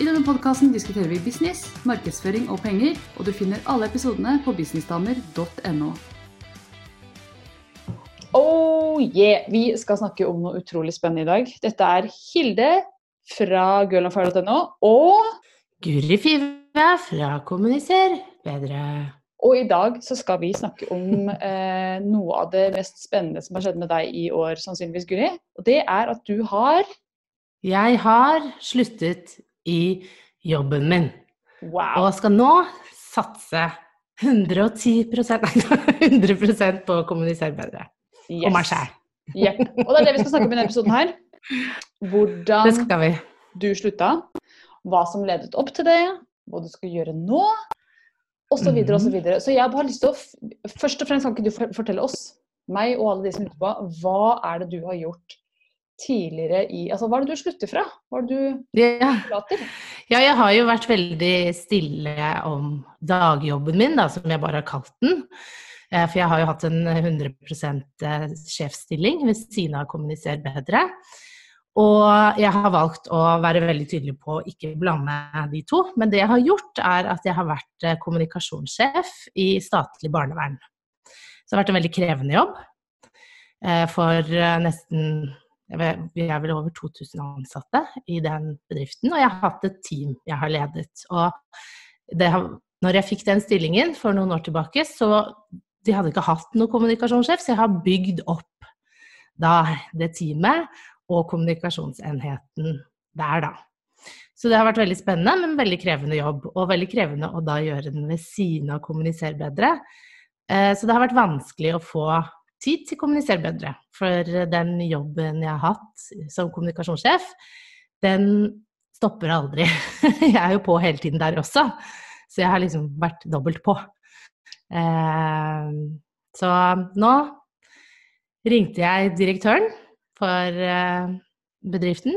I denne podkasten diskuterer vi business, markedsføring og penger, og du finner alle episodene på businessdamer.no. Oh yeah! Vi skal snakke om noe utrolig spennende i dag. Dette er Hilde fra girlandfire.no og Guri Five fra Kommuniser bedre. Og i dag så skal vi snakke om eh, noe av det mest spennende som har skjedd med deg i år, sannsynligvis, Guri. Og det er at du har Jeg har sluttet i jobben min. Wow! Og skal nå satse 110 nei, 100% på å kommunisere bedre. Yes. Og meg sjæl. Yep. Og det er det vi skal snakke om i denne episoden her. Hvordan du slutta, hva som ledet opp til det, hva du skal gjøre nå, osv. Så, videre, og så, Mhm. videre. så jeg har lyst til å Først og fremst kan ikke du fortelle oss, meg og alle de som lytter på, hva er det du har gjort tidligere i Altså hva er det du slutter fra? Hva er det du Ja. Ja, jeg har jo vært veldig stille om dagjobben min, da, som jeg bare har kalt den. Eh, For jeg har jo hatt en 100 eh, sjefsstilling ved siden av Kommuniser bedre. Og jeg har valgt å være veldig tydelig på å ikke blande de to. Men det jeg har gjort, er at jeg har vært eh, kommunikasjonssjef i statlig barnevern. Så det har vært en veldig krevende jobb. For nesten Vi er vel over 2000 ansatte i den bedriften, og jeg har hatt et team jeg har ledet. Og det når jeg fikk den stillingen for noen år tilbake, så de hadde ikke hatt noen kommunikasjonssjef, så jeg har bygd opp da det teamet og kommunikasjonsenheten der, da. Så det har vært veldig spennende, men veldig krevende jobb. Og veldig krevende å da gjøre den ved siden av kommunisere bedre. Eh, Så det har vært vanskelig å få tid til Kommuniser bedre. For den jobben jeg har hatt som kommunikasjonssjef, den stopper aldri. Jeg er jo på hele tiden der også, så jeg har liksom vært dobbelt på. Eh, Så nå ringte jeg direktøren for eh, bedriften,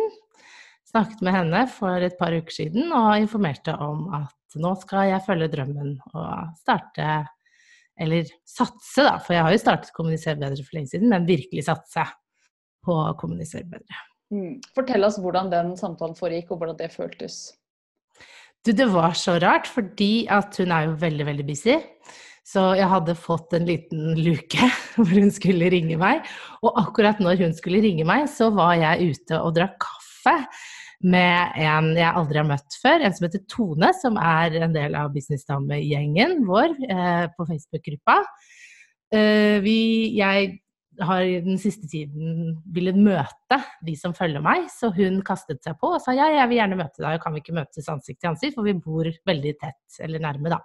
snakket med henne for et par uker siden og informerte om at nå skal jeg følge drømmen og starte eller satse, da, for jeg har jo startet Kommunisere bedre for lenge siden, men virkelig satse på å kommunisere bedre. Mm. Fortell oss hvordan den samtalen foregikk, og hvordan det føltes. Du, det var så rart, fordi at hun er jo veldig, veldig busy. Så jeg hadde fått en liten luke hvor hun skulle ringe meg. Og akkurat når hun skulle ringe meg, så var jeg ute og drakk kaffe med en jeg aldri har møtt før, en som heter Tone, som er en del av Businessdame-gjengen vår eh, på Facebook-gruppa. Eh, jeg har den siste tiden villet møte de som følger meg, så hun kastet seg på og sa ja, jeg vil gjerne møte deg, og kan vi ikke møtes ansikt til ansikt, for vi bor veldig tett, eller nærme, da.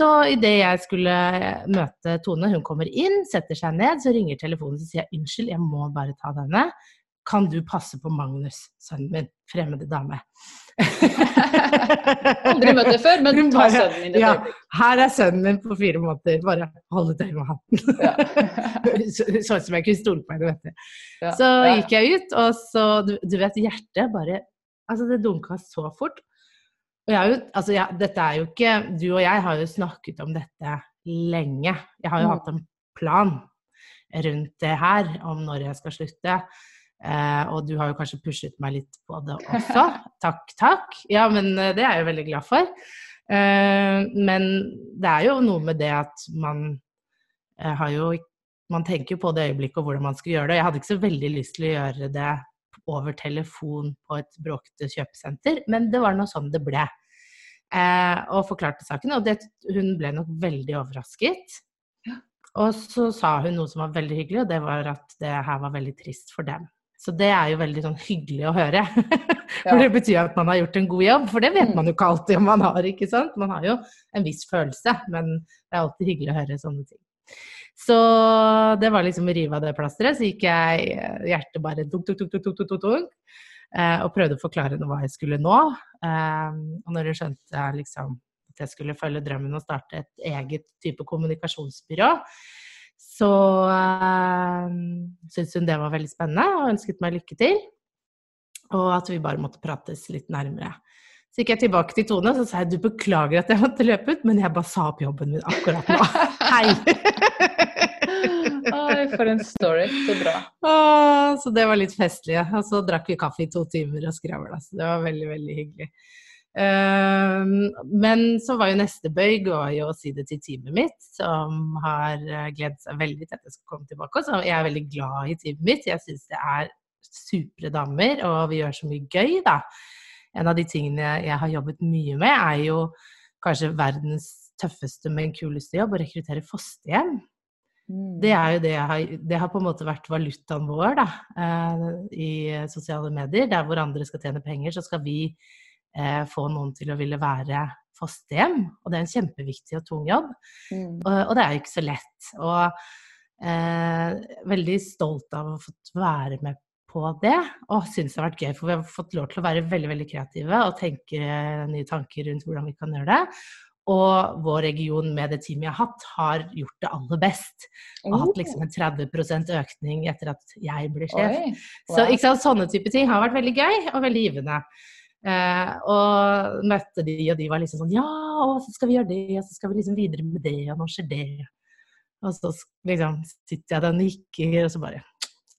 Så idet jeg skulle møte Tone, hun kommer inn, setter seg ned, så ringer telefonen og sier unnskyld, jeg må bare ta denne. Kan du passe på Magnus, sønnen min? Fremmede dame. Aldri møtt deg før, men ta sønnen min ja, her er sønnen min på fire måneder, bare hold et øye med hatten. Sånn som jeg kunne stole på henne, vet du. Ja. Så gikk jeg ut, og så Du, du vet, hjertet bare Altså, det dunka så fort. Og jeg Altså, jeg, dette er jo ikke Du og jeg har jo snakket om dette lenge. Jeg har jo Mm. hatt en plan rundt det her, om når jeg skal slutte. Eh, og du har jo kanskje pushet meg litt på det også. Takk, takk. Ja, men eh, det er jeg jo veldig glad for. Eh, men det er jo noe med det at man eh, har jo Man tenker jo på det øyeblikket og hvordan man skal gjøre det. Jeg hadde ikke så veldig lyst til å gjøre det over telefon på et bråkete kjøpesenter, men det var nå sånn det ble. Eh, og forklarte saken, og det, hun ble nok veldig overrasket. Og så sa hun noe som var veldig hyggelig, og det var at det her var veldig trist for dem. Så det er jo veldig sånn hyggelig å høre. For det betyr at man har gjort en god jobb, for det vet Mm. man jo ikke alltid om man har, ikke sant. Man har jo en viss følelse, men det er alltid hyggelig å høre sånne ting. Så det var liksom å rive av det plasteret, så gikk jeg eh, hjertet bare tuk, tuk, tuk, tuk, tuk, tuk, eh, og prøvde å forklare henne hva jeg skulle nå. Eh, og når hun skjønte liksom jeg skulle følge drømmen og starte et eget type kommunikasjonsbyrå, så øh, syntes hun det var veldig spennende og ønsket meg lykke til. Og at vi bare måtte prates litt nærmere. Så gikk jeg tilbake til Tone og så sa jeg, du beklager at jeg måtte løpe ut, men jeg bare sa opp jobben min akkurat nå. Hei! Oi, for en story. Så bra. Åh, så det var litt festlig. Og så drakk vi kaffe i to timer og skravla. Så det var veldig, veldig hyggelig. Um, men så var jo neste bøyg var jo å si det til teamet mitt, som har eh, gledet seg veldig til at jeg skal komme tilbake. Så jeg er veldig glad i teamet mitt. Jeg syns det er supre damer, og vi gjør så mye gøy, da. En av de tingene jeg har jobbet mye med, er jo kanskje verdens tøffeste, men kuleste jobb, å rekruttere fosterhjem. Mm. Det er jo det jeg har Det har på en måte vært valutaen vår da, eh, i sosiale medier. Der hvor andre skal tjene penger, så skal vi få noen til å ville være fosterhjem. Og det er en kjempeviktig og tung jobb. Mm. Og, og det er jo ikke så lett. Og eh, veldig stolt av å ha fått være med på det, og syns det har vært gøy. For vi har fått lov til å være veldig veldig kreative og tenke nye tanker rundt hvordan vi kan gjøre det. Og vår region med det teamet jeg har hatt, har gjort det aller best. Og Oh. hatt liksom en 30 økning etter at jeg ble sjef. Wow. Så ikke sant, sånne type ting har vært veldig gøy og veldig givende. Eh, og møtte de, og de var liksom sånn Ja, og så skal vi gjøre det, og så skal vi liksom videre med det, og nå skjer det. Og så liksom sitter jeg der og nikker, og så bare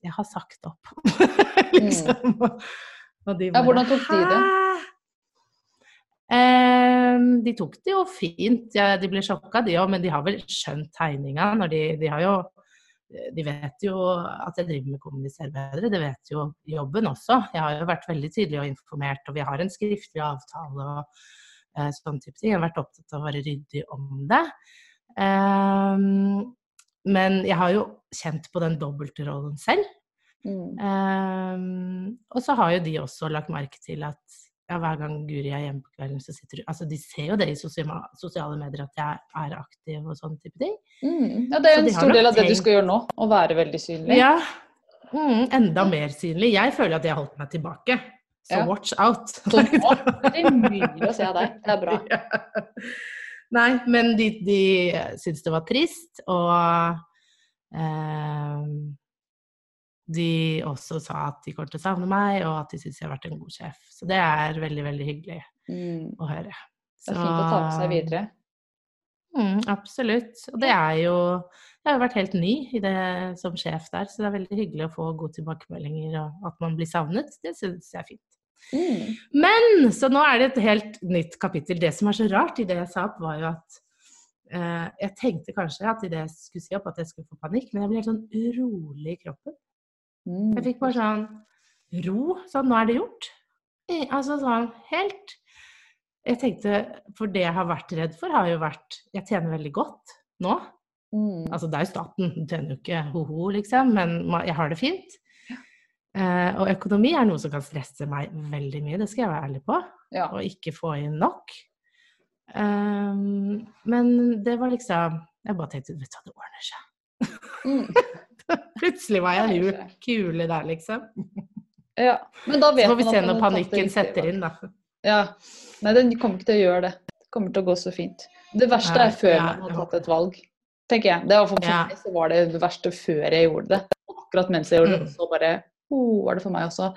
Jeg har sagt opp. liksom. Mm. og de bare, Ja, hvordan tok de det? Eh, de tok det jo fint. Ja, de ble sjokka, de òg, men de har vel skjønt tegninga. Når de, de har jo De vet jo at jeg driver med å kommunisere det vet jo jobben også. Jeg har jo vært veldig tydelig og informert, og vi har en skriftlig avtale og eh, sånn type ting. Jeg har vært opptatt av å være ryddig om det. Um, men jeg har jo kjent på den dobbeltrollen selv. Mm. Um, og så har jo de også lagt merke til at ja, hver gang Guri er hjemme på kvelden, så sitter du Altså, de ser jo det i sosiale, medier at jeg er aktiv og sånn type ting. Mm. Ja, det er en de stor del av det du skal gjøre nå. Å være veldig synlig. Ja. Mm, enda mer synlig. Jeg føler at jeg har holdt meg tilbake. Så Ja. watch out. Så nå er det mye å se av deg. Det er bra. Ja. Nei, men de, de syntes det var trist, og ehm, de også sa at de kommer til å savne meg, og at de syns jeg har vært en god sjef. Så det er veldig, veldig hyggelig Mm. å høre. Det er fint å ta med seg videre. Mm, absolutt. Og det er jo Jeg har jo vært helt ny i det som sjef der, så det er veldig hyggelig å få gode tilbakemeldinger og at man blir savnet. Det syns jeg er fint. Mm. Men så nå er det et helt nytt kapittel. Det som er så rart i det jeg sa opp, var jo at eh, jeg tenkte kanskje at idet jeg skulle si opp, at jeg skulle få panikk, men jeg ble helt sånn urolig i kroppen. Mm. Jeg fikk bare sånn ro. Sånn, nå er det gjort. Altså sånn helt Jeg tenkte For det jeg har vært redd for, har jo vært Jeg tjener veldig godt nå. Mm. Altså det er jo staten, du tjener jo ikke ho-ho, liksom, men jeg har det fint. Eh, og økonomi er noe som kan stresse meg veldig mye, det skal jeg være ærlig på. Ja. Og ikke få inn nok. Um, men det var liksom Jeg bare tenkte vet du hva, det ordner seg. Mm. Plutselig var jeg hun kule der, liksom. ja. Men da vet Så får vi se når panikken setter inn, da. Ja. Nei, den kommer ikke til å gjøre det. Det kommer til å gå så fint. Det verste er før ja, man har tatt et valg, tenker jeg. Det var for, meg så var det det verste før jeg gjorde det. Akkurat mens jeg gjorde det, Mm. så bare oh, var det for meg også.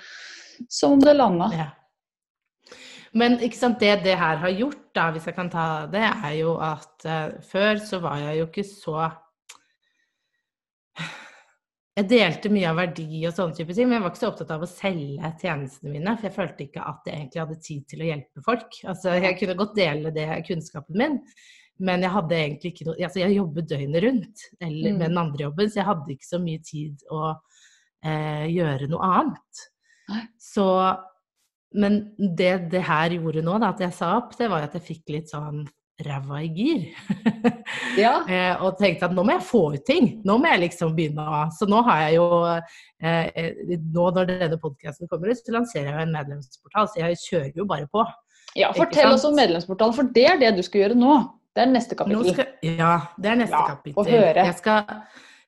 Som det landa. Ja. Men sant, det det her har gjort, da, hvis jeg kan ta det, er jo at uh, før så var jeg jo ikke så Jeg delte mye av verdi og sånne type ting, men jeg var ikke så opptatt av å selge tjenestene mine. For jeg følte ikke at jeg egentlig hadde tid til å hjelpe folk. Altså, jeg kunne godt dele det kunnskapen min, men jeg hadde egentlig ikke noe Altså, jeg jobbet døgnet rundt eller, Mm. med den andre jobben, så jeg hadde ikke så mye tid å eh, gjøre noe annet. Så Men det det her gjorde nå, da, at jeg sa opp, det var at jeg fikk litt sånn ræva i gir. Ja. Eh, og tenkte at nå må jeg få ut ting. Nå må jeg liksom begynne å Så nå har jeg jo eh, eh, Nå når denne podkasten kommer ut, så lanserer jeg jo en medlemsportal, så jeg kjører jo bare på. ja, fortell oss om medlemsportalen, for det er det du skal gjøre nå. Det er neste kapittel. skal, ja, det er neste Ja, kapittel. Å høre. Jeg, skal,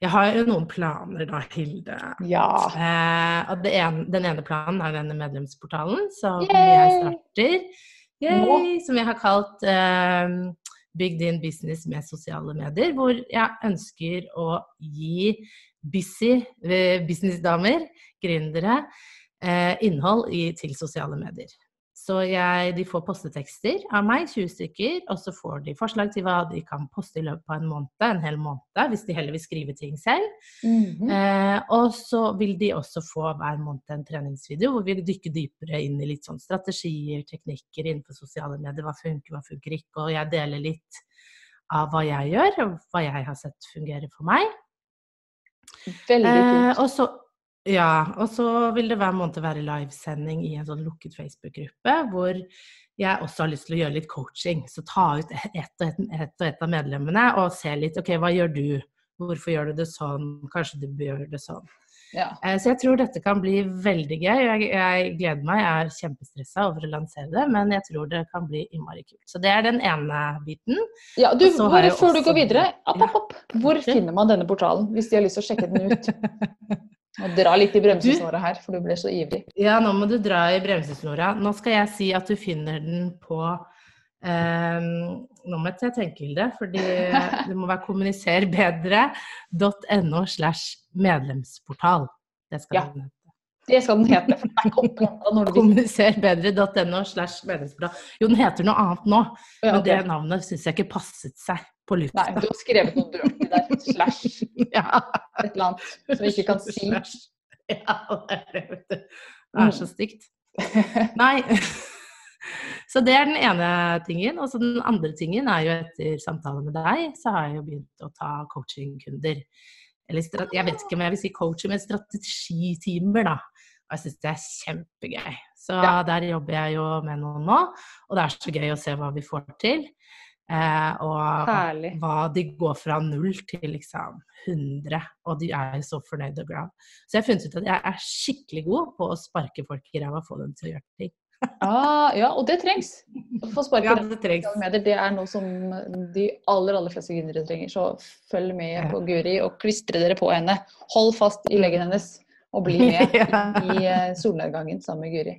jeg har jo noen planer da, Hilde. Ja. Eh, og det ene, den ene planen er denne medlemsportalen, som Yay! jeg starter Yay, som jeg har kalt uh, Big Din Business med sosiale medier. Hvor jeg ønsker å gi busy eh, businessdamer, gründere, uh, innhold i, til sosiale medier. Så jeg, de får postetekster av meg, 20 stykker, og så får de forslag til hva de kan poste i løpet av en måned, en hel måned, hvis de heller vil skrive ting selv. Mhm. Eh, og så vil de også få hver måned en treningsvideo hvor vi dykker dypere inn i litt sånn strategier, teknikker innenfor sosiale medier. Hva funker, hva funker ikke. Og jeg deler litt av hva jeg gjør, og hva jeg har sett fungere for meg. Veldig Eh, og så ja, og så vil det hver måned være livesending i en sånn lukket Facebook-gruppe, hvor jeg også har lyst til å gjøre litt coaching. Så ta ut ett og ett et, et av medlemmene og se litt OK, hva gjør du? Hvorfor gjør du det sånn? Kanskje du bør gjøre det sånn. Ja. Eh, Så jeg tror dette kan bli veldig gøy. Jeg, jeg gleder meg. Jeg er kjempestressa over å lansere det, men jeg tror det kan bli innmari kult. Så det er den ene biten. ja, du, bare Før også... du går videre, app, app, app. hvor finner man denne portalen, hvis de har lyst til å sjekke den ut? Og dra litt i bremsesnora her, for du ble så ivrig. Ja, nå må du dra i bremsesnora. Nå skal jeg si at du finner den på eh, Nå må jeg tenke, Hilde, fordi det må være kommuniserbedre.no slash medlemsportal. Det skal Ja. den hete. Det skal den hete. for er. Kommuniserbedre.no slash medlemsportal. Jo, den heter noe annet nå, men det navnet syns jeg ikke passet seg på lufta. Nei, du har skrevet noe dirty der. Slash Ja. et eller annet som vi ikke kan si. Ja, det er det, vet du. Det er så stygt. Nei. Så det er den ene tingen. Og så den andre tingen er jo etter samtale med deg, så har jeg jo begynt å ta coachingkunder. Eller jeg vet ikke om jeg vil si coaching, men strategitimer, da. Og jeg syns det er kjempegøy. Så Ja. der jobber jeg jo med noen nå. Og det er så gøy å se hva vi får til. Eh, og Herlig. hva de går fra null til liksom 100, og de er så fornøyd og glad. Så jeg har funnet ut at jeg er skikkelig god på å sparke folk i ræva og få dem til å gjøre ting. Ah, ja, og det trengs. Å få sparke Ja, det trengs. medier, det er noe som de aller aller fleste gründere trenger. Så følg med Ja. på Guri og klistre dere på henne. Hold fast i leggen hennes og bli med Ja. i eh, solnedgangen sammen med Guri.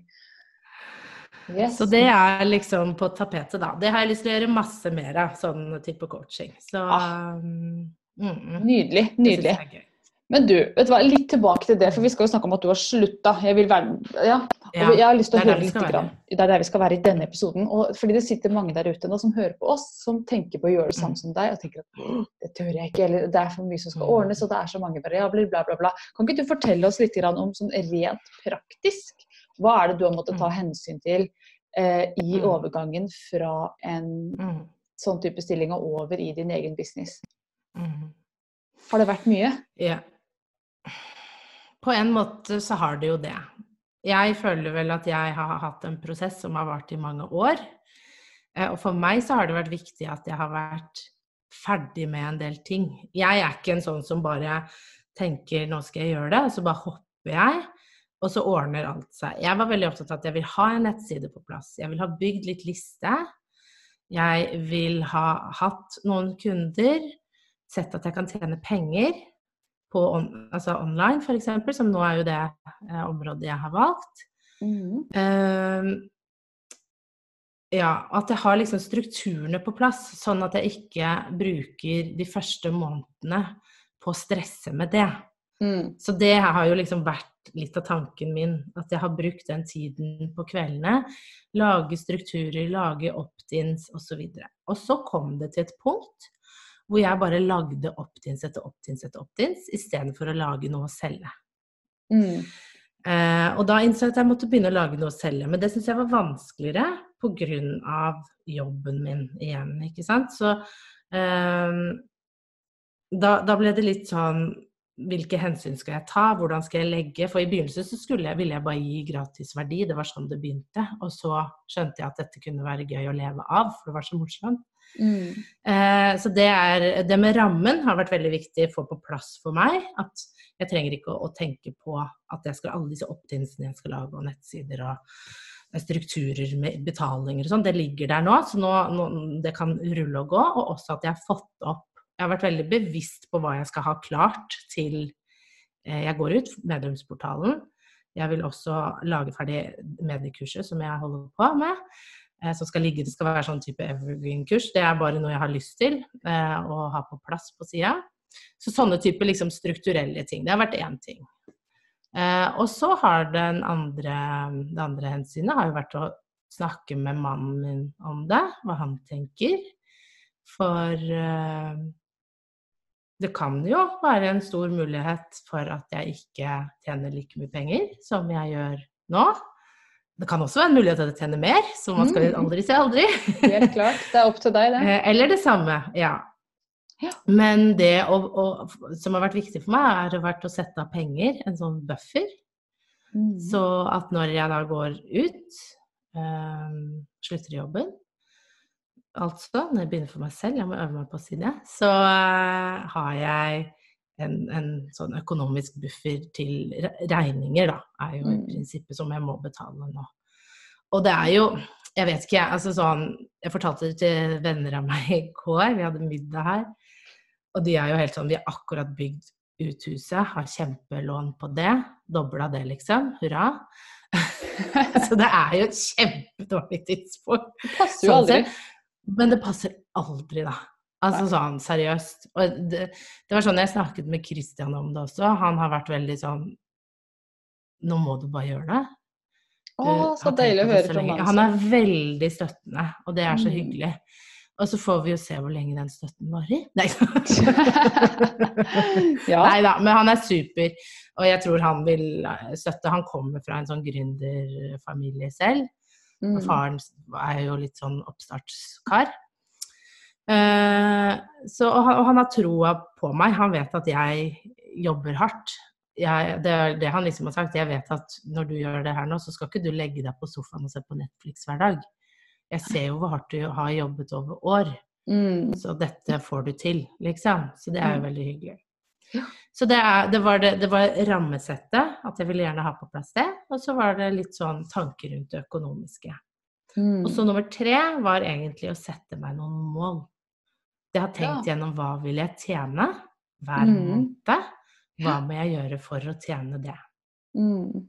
Yes. Så det er liksom på tapetet, da. Det har jeg lyst til å gjøre masse mer av, sånn type coaching. Så Ah. um, mm, Nydelig. Nydelig. Men du, vet du hva, litt tilbake til det, for vi skal jo snakke om at du har slutta. Jeg vil være Ja. Ja, jeg har lyst til å høre litt grann. Det er der vi skal være i denne episoden. Og fordi det sitter mange der ute nå som hører på oss, som tenker på å gjøre det samme Mm. som deg, og tenker at det tør jeg ikke, eller det er for mye som skal Mm. ordnes, og det er så mange variabler, bla, bla, bla. Kan ikke du fortelle oss litt grann om sånn rent praktisk? Hva er det du har måttet ta hensyn til eh, i Mm. overgangen fra en Mm, sånn type stilling og over i din egen business? mm. Har det vært mye? Ja. På en måte så har det jo det. Jeg føler vel at jeg har hatt en prosess som har vart i mange år. Eh, Og for meg så har det vært viktig at jeg har vært ferdig med en del ting. Jeg er ikke en sånn som bare tenker 'nå skal jeg gjøre det', og så bare hopper jeg. Og så ordner alt seg. Jeg var veldig opptatt av at jeg vil ha en nettside på plass. Jeg vil ha bygd litt liste. Jeg vil ha hatt noen kunder. Sett at jeg kan tjene penger på on, altså online, f.eks., som nå er jo det eh, området jeg har valgt. Mm. Uh, ja, at jeg har liksom strukturene på plass, sånn at jeg ikke bruker de første månedene på å stresse med det. Mm. Så det har jo liksom vært litt av tanken min, at jeg har brukt den tiden på kveldene. Lage strukturer, lage opt-ins osv. Og, og så kom det til et punkt hvor jeg bare lagde opt-ins etter opt-ins etter opt-ins, istedenfor å lage noe å selge. Mm. Uh, og da innså jeg at jeg måtte begynne å lage noe å selge. Men det syns jeg var vanskeligere pga. jobben min igjen, ikke sant. Så uh, da, da ble det litt sånn hvilke hensyn skal jeg ta, hvordan skal jeg legge? For i begynnelsen så skulle jeg, ville jeg bare gi gratis verdi, det var sånn det begynte. Og så skjønte jeg at dette kunne være gøy å leve av, for det var så morsomt. Mm. Eh, så det, er, det med rammen har vært veldig viktig å få på plass for meg. At jeg trenger ikke å, å tenke på at jeg skal alle disse opt-insene jeg skal lage, og nettsider og strukturer med betalinger og sånn, det ligger der nå. Så nå, nå, det kan rulle og gå. Og også at jeg har fått opp Jeg har vært veldig bevisst på hva jeg skal ha klart til eh, jeg går ut, medlemsportalen. Jeg vil også lage ferdig mediekurset som jeg holder på med. eh, som skal ligge Det skal være sånn type evergreen-kurs. Det er bare noe jeg har lyst til eh, å ha på plass på sida. Så sånne type liksom strukturelle ting. Det har vært én ting. Og så har den andre, det andre hensynet har jo vært å snakke med mannen min om det, hva han tenker. For eh, det kan jo være en stor mulighet for at jeg ikke tjener like mye penger som jeg gjør nå. Det kan også være en mulighet til å tjene mer, så man skal Mm. aldri si aldri. Helt klart. Det er opp til deg, det. Eh, Eller det samme, ja. Ja. Men det å, å, som har vært viktig for meg, er det vært å sette av penger, en sånn buffer. Mm. Så at når jeg da går ut, øh, slutter i jobben, altså når jeg begynner for meg selv, jeg må øve meg på å si det, så eh, har jeg en, en sånn økonomisk buffer til regninger, da, er jo i Mm. prinsippet som jeg må betale nå. Og det er jo, jeg vet ikke, jeg, altså sånn, jeg fortalte det til venner av meg i går, vi hadde middag her, og de er jo helt sånn, vi har akkurat bygd ut huset, har kjempelån på det, dobla det liksom, hurra. Så det er jo et kjempedårlig tidspunkt. Det passer jo Sånn aldri. sett. Men det passer aldri, da. Altså sånn seriøst. Og det, det var sånn jeg snakket med Christian om det også. Han har vært veldig sånn Nå må du bare gjøre det. Du Å, så deilig å høre fra mannen Han er veldig støttende, og det er så Mm. hyggelig. Og så får vi jo se hvor lenge den støtten varer. Nei. Ja. Nei da, men han er super. Og jeg tror han vil eh, støtte. Han kommer fra en sånn gründerfamilie selv. Mm. Faren er jo litt sånn oppstartskar. Eh, så, og, han, og han har troa på meg. Han vet at jeg jobber hardt. Jeg, det er det han liksom har sagt. Jeg vet at når du gjør det her nå, så skal ikke du legge deg på sofaen og se på Netflix hver dag. Jeg ser jo hvor hardt du har jobbet over år. Mm. Så dette får du til, liksom. Så det er jo Mm. veldig hyggelig. Ja. Så det, er, det, var det, det var rammesettet, at jeg ville gjerne ha på plass det. Og så var det litt sånn tanker rundt det økonomiske. Mm. Og så nummer tre var egentlig å sette meg noen mål. Jeg har tenkt Ja. gjennom hva vil jeg tjene hver Mm. måned. Hva må jeg gjøre for å tjene det? Mm.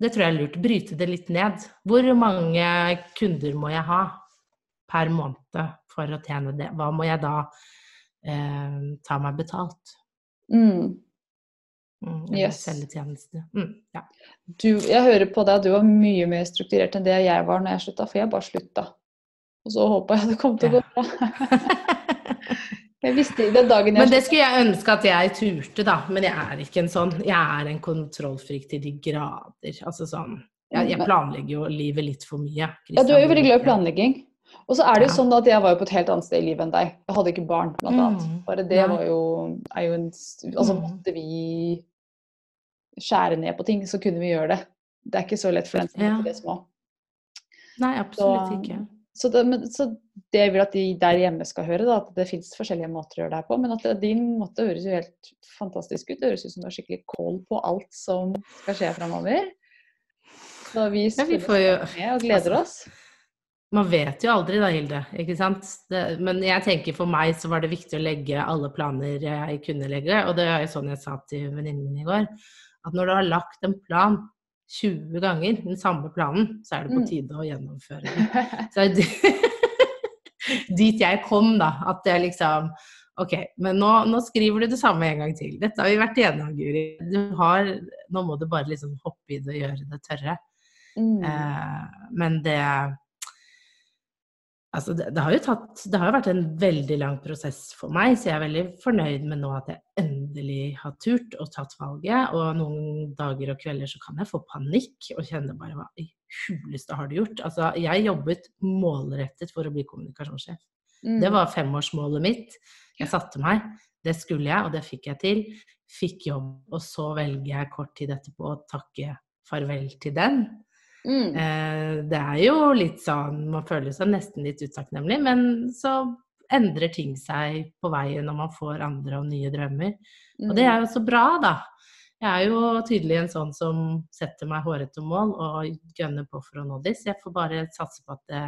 Det tror jeg er lurt. Bryte det litt ned. Hvor mange kunder må jeg ha per måned for å tjene det? Hva må jeg da eh, ta meg betalt? Mm. Mm, Yes. selge. Mm, ja. Du, jeg hører på deg at du var mye mer strukturert enn det jeg var når jeg slutta, for jeg bare slutta. Og så håpa jeg det kom til å gå bra. Jeg visste den dagen jeg Men det skulle jeg ønske at jeg turte, da. Men jeg er ikke en sånn. Jeg er en kontrollfrik til de grader. Altså sånn Jeg, jeg planlegger jo livet litt for mye. Ja, du er jo veldig glad i planlegging. Og så er det jo sånn at jeg var jo på et helt annet sted i livet enn deg. Jeg hadde ikke barn, blant annet. Mm. Bare det var jo, er jo en Altså Mm. måtte vi skjære ned på ting, så kunne vi gjøre det. Det er ikke så lett for den som er heter det små. Nei, absolutt Så- ikke. Så det, men, så det jeg vil at de der hjemme skal høre, da, at det fins forskjellige måter å gjøre det her på. Men at det, din måte høres jo helt fantastisk ut. Det høres ut som du har skikkelig kål på alt som skal skje framover. Så vi Ja, vi jo- med og gleder altså, oss. Man vet jo aldri da, Hilde. Ikke sant? Det, men jeg tenker for meg så var det viktig å legge alle planer jeg kunne legge. Og det er jo sånn jeg sa til venninnen min i går. At når du har lagt en plan 20 ganger, den samme planen, så er det på Mm. tide å gjennomføre den. Så er dit jeg kom, da. At det liksom Ok, men nå, nå skriver du det samme en gang til. Dette har vi vært igjennom, Guri. Du har, nå må du bare liksom hoppe i det og gjøre det tørre. Mm. Eh, men det Altså, det, det har jo tatt Det har jo vært en veldig lang prosess for meg, så jeg er veldig fornøyd med nå at jeg endelig har turt og tatt valget. Og noen dager og kvelder så kan jeg få panikk og kjenne bare hva i huleste har du gjort? Altså, jeg jobbet målrettet for å bli kommunikasjonssjef. Mm. Det var femårsmålet mitt. Jeg satte meg. Det skulle jeg, og det fikk jeg til. Fikk jobb, og så velger jeg kort tid etterpå å takke farvel til den. Mm. Eh, det er jo litt sånn Man føler seg nesten litt utakknemlig, men så endrer ting seg på veien når man får andre og nye drømmer. Og det er jo så bra, da. Jeg er jo tydelig en sånn som setter meg hårete mål og gønner på for å nå dem. Så jeg får bare satse på at det,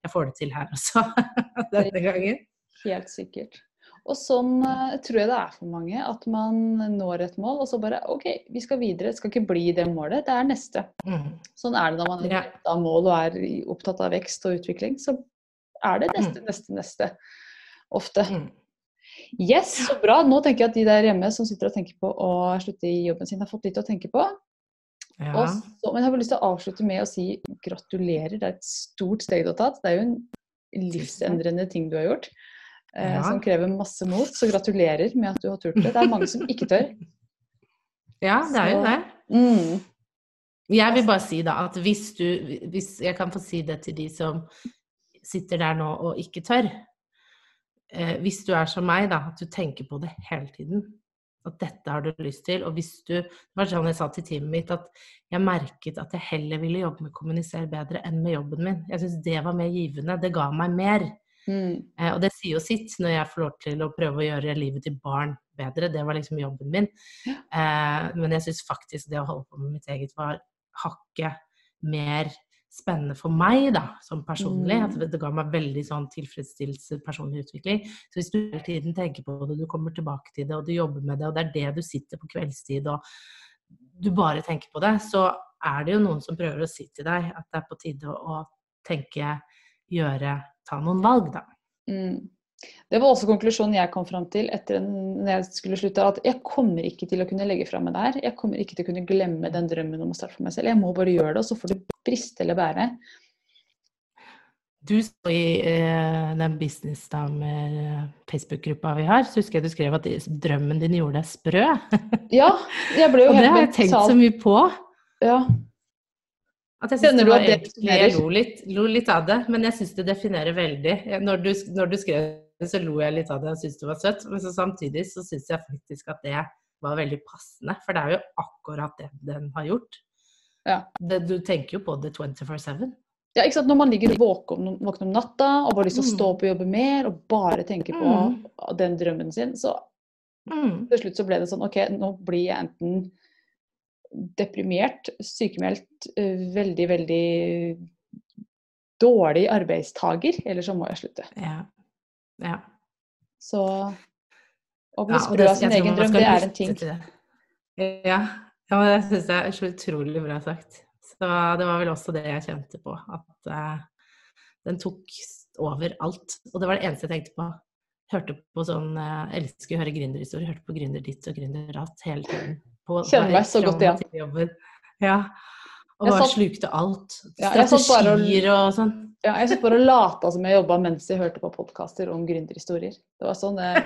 jeg får det til her også denne gangen. Helt sikkert. Og sånn eh, tror jeg det er for mange. At man når et mål, og så bare OK, vi skal videre. Det skal ikke bli det målet, det er neste. Mm. Sånn er det når man er opptatt av mål og er opptatt av vekst og utvikling. Så er det neste, neste, neste. Ofte. Mm. Yes, så bra. Nå tenker jeg at de der hjemme som sitter og tenker på å slutte i jobben sin, har fått litt å tenke på. Ja. Så, men jeg har lyst til å avslutte med å si gratulerer. Det er et stort steg du har tatt. Det er jo en livsendrende ting du har gjort. Eh, Ja. Som krever masse mot. Så gratulerer med at du har turt det. Det er mange som ikke tør. ja, det er jo det. Mm. Jeg vil bare si da at hvis du hvis Jeg kan få si det til de som sitter der nå og ikke tør. Eh, hvis du er som meg, da, at du tenker på det hele tiden. At dette har du lyst til. Og hvis du Det var sånn jeg sa til teamet mitt, at jeg merket at jeg heller ville jobbe med kommunisere bedre enn med jobben min. Jeg syns det var mer givende. Det ga meg mer. Mm. Eh, og det sier jo sitt når jeg får lov til å prøve å gjøre livet til barn bedre. Det var liksom jobben min. Eh, men jeg syns faktisk det å holde på med mitt eget var hakket mer spennende for meg, da, som personlig. Mm. At det, ga meg veldig sånn tilfredsstillelse, personlig utvikling. Så hvis du hele tiden tenker på det, du kommer tilbake til det, og du jobber med det, og det er det du sitter på kveldstid, og du bare tenker på det, så er det jo noen som prøver å si til deg at det er på tide å tenke, gjøre, ta noen valg, da. Mm. Det var også konklusjonen jeg kom fram til etter når jeg skulle slutte. At jeg kommer ikke til å kunne legge fra meg det her. Jeg kommer ikke til å kunne glemme den drømmen om å starte for meg selv. Jeg må bare gjøre det, og så får det briste eller bære. Du så i eh, den businessdamer-Facebook-gruppa vi har, så husker jeg du skrev at drømmen din gjorde deg sprø. Ja, jeg ble jo helt Og det har jeg tenkt så mye på. ja. At jeg Skjønner du at det definerer jeg lo litt, lo litt av det, men jeg syns det definerer veldig. Når du, når du skrev det, så lo jeg litt av det og syntes det var søtt. Men så samtidig så syns jeg faktisk at det var veldig passende. For det er jo akkurat det den har gjort. Ja. Det, du tenker jo på det 24-7. ja, ikke sant. Når man ligger våken, våken om natta og bare lyst til å Mm. stå opp og jobbe mer, og bare tenker på Mm. den drømmen sin, så Mm. til slutt så ble det sånn OK, nå blir jeg enten deprimert, sykemeldt, eh, veldig, veldig dårlig arbeidstager, eller så må jeg slutte. Ja. ja. Så å bli sprø av sin egen drøm, det er en ting. Ja, ja men det syns jeg er så utrolig bra sagt. Så det var vel også det jeg kjente på. At uh, den tok over alt. Og det var det eneste jeg tenkte på. Hørte på sånn Jeg Elsker å høre gründerhistorier. Hørte på gründer ditt og gründer datt hele tiden. På, Kjenner meg så godt igjen. Ja. Ja. Og Jeg bare satt- slukte alt. Ja, satt bare og- og sånn. Ja, jeg satt bare og lata som jeg jobba mens jeg hørte på podkaster om gründerhistorier. Det var sånn det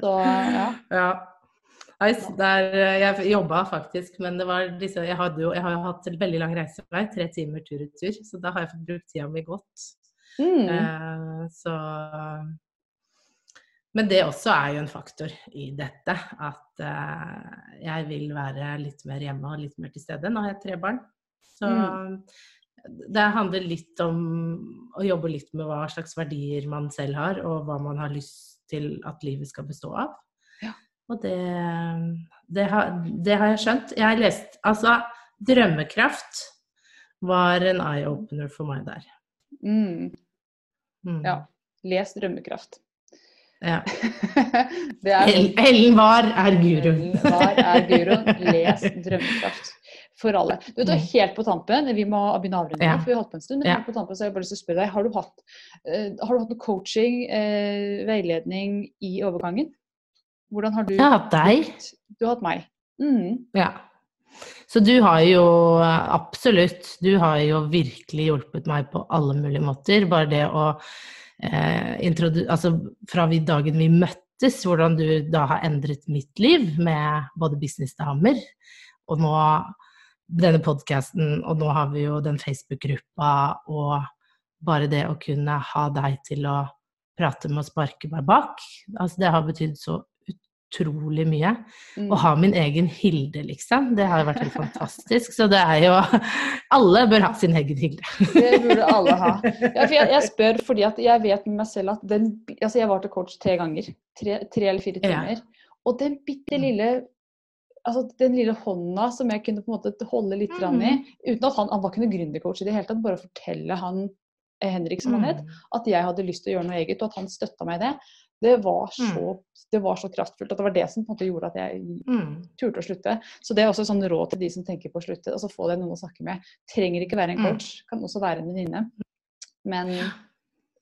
Så ja. Ja. Der, eh, jeg jobba faktisk, men det var disse, jeg, hadde jo, jeg har jo hatt veldig lang reisevei, tre timer tur-retur, så da har jeg fått brukt tida mi godt. Mm. Eh, så Men det også er jo en faktor i dette, at eh, jeg vil være litt mer hjemme og litt mer til stede. Nå har jeg tre barn. Så Mm. det handler litt om å jobbe litt med hva slags verdier man selv har, og hva man har lyst til at livet skal bestå av. Ja. Og det, det, har, det har jeg skjønt. Jeg har lest Altså, drømmekraft var en eye-opener for meg der. Mm. Mm. Ja. Les Drømmekraft. Ja. det Ellen, Ellen var er guruen. Hva er guruen? Les Drømmekraft. For alle. Du vet, Mm. helt på tampen, vi må begynne å avrunde, Ja. for vi har holdt på en stund. men Ja. Helt på tampen så har jeg bare lyst til å spørre deg, har du hatt, uh, har du hatt noe coaching, uh, veiledning i overgangen? Hvordan har du Jeg har hatt deg. Du har hatt meg. Mm. Ja. Så du har jo absolutt Du har jo virkelig hjulpet meg på alle mulige måter. Bare det å eh, introdu... Altså fra vi, dagen vi møttes, hvordan du da har endret mitt liv med både businessdamer og nå denne podkasten, og nå har vi jo den Facebook-gruppa og bare det å kunne ha deg til å prate med og sparke meg bak. Altså det har betydd så utrolig mye. Mm. Å ha min egen Hilde, liksom. Det har jo vært helt fantastisk. Så det er jo Alle bør ha sin egen Hilde. Det burde alle ha. Ja, jeg, jeg spør fordi at jeg vet med meg selv at den Altså, jeg var til coach tre ganger. Tre, tre eller fire Ja. timer. Og den bitte lille Altså den lille hånda som jeg kunne på en måte holde litt mm. i, uten at han, han var ikke noen gründercoach i det hele tatt, bare fortelle han Henrik som han het, Mm. at jeg hadde lyst til å gjøre noe eget, og at han støtta meg i det, det var, så, det var så kraftfullt. At det var det som på en måte gjorde at jeg Mm. turte å slutte. Så det er også sånn råd til de som tenker på å slutte. altså Få deg noen å snakke med. Trenger ikke være en Mm. coach, kan også være en venninne. Men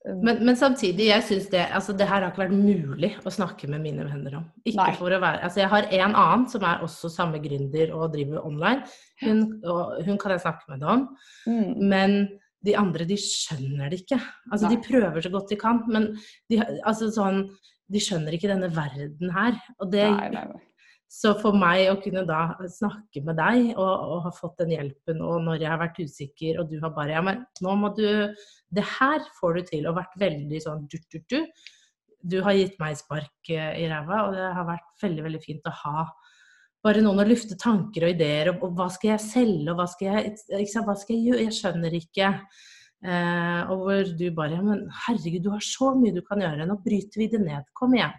um, Men, men samtidig, jeg synes det altså det her har ikke vært mulig å snakke med mine venner om. Ikke Nei. for å være, altså Jeg har en annen som er også samme gründer og driver online. Hun, og hun kan jeg snakke med om. mm, Men de andre, de skjønner det ikke. Altså Nei. De prøver så godt de kan, men de, altså, sånn, de skjønner ikke denne verden her. Og det, nei, nei. så for meg å kunne da snakke med deg og, og ha fått den hjelpen, og når jeg har vært usikker, og du har bare Ja, men nå må du Det her får du til, og vært veldig sånn du, du, du. Du har gitt meg spark eh, i ræva, og det har vært veldig, veldig fint å ha bare noen å lufte tanker og ideer om hva skal jeg selge, og hva skal jeg, hva skal jeg gjøre? Jeg skjønner ikke. Eh, og hvor du bare ja, Men herregud, du har så mye du kan gjøre. Nå bryter vi det ned. Kom igjen.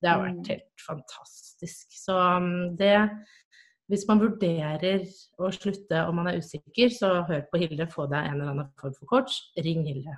Det har vært Mm. helt fantastisk. Så um, det Hvis man vurderer å slutte og man er usikker, så hør på Hilde. Få deg en eller annen form for coach. Ring Hilde.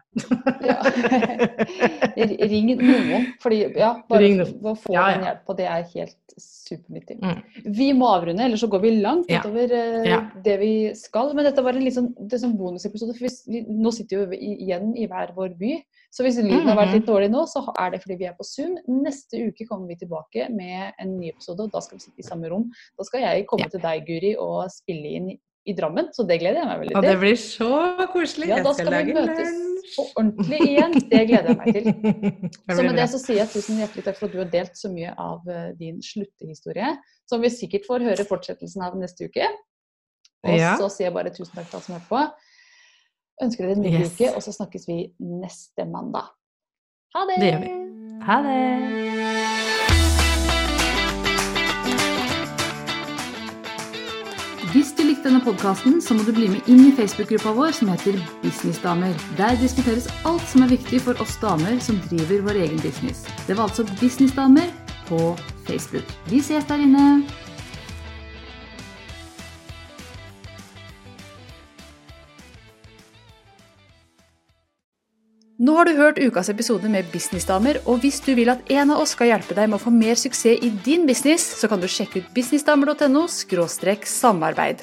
Ja. Ring noen. Fordi, ja, bare å få Ja, ja. en hjelp, og det er helt supernyttig. Mm. Vi må avrunde, ellers så går vi langt utover eh, Ja. det vi skal. Men dette var en sånn, det er sånn bonusepisode, for vi, nå sitter vi igjen i hver vår by. Så hvis lyden har vært Mhm. litt dårlig nå, så er det fordi vi er på Zoom. Neste uke kommer vi tilbake med en ny episode, og da skal vi sitte i samme rom. Da skal jeg komme Ja. til deg, Guri, og spille inn i Drammen, så det gleder jeg meg veldig Og til. det blir så koselig. Ja, da skal vi møtes lunsj. på ordentlig igjen. Det gleder jeg meg til. Så med det så sier jeg tusen hjertelig takk for at du har delt så mye av eh, din sluttehistorie, som vi sikkert får høre fortsettelsen av neste uke. Og Ja. så sier jeg bare tusen takk til alle som hørte på. Ønsker dere en nydelig Yes. uke, og så snakkes vi neste mandag. Ha det! Det gjør vi. Ha det. Likte denne podkasten, så må du bli med inn i Facebook-gruppa vår som heter Businessdamer. Der diskuteres alt som er viktig for oss damer som driver vår egen business. Det var altså Businessdamer på Facebook. Vi ses der inne! Nå har du hørt ukas episode med Businessdamer, og hvis du vil at en av oss skal hjelpe deg med å få mer suksess i din business, så kan du sjekke ut businessdamer.no samarbeid.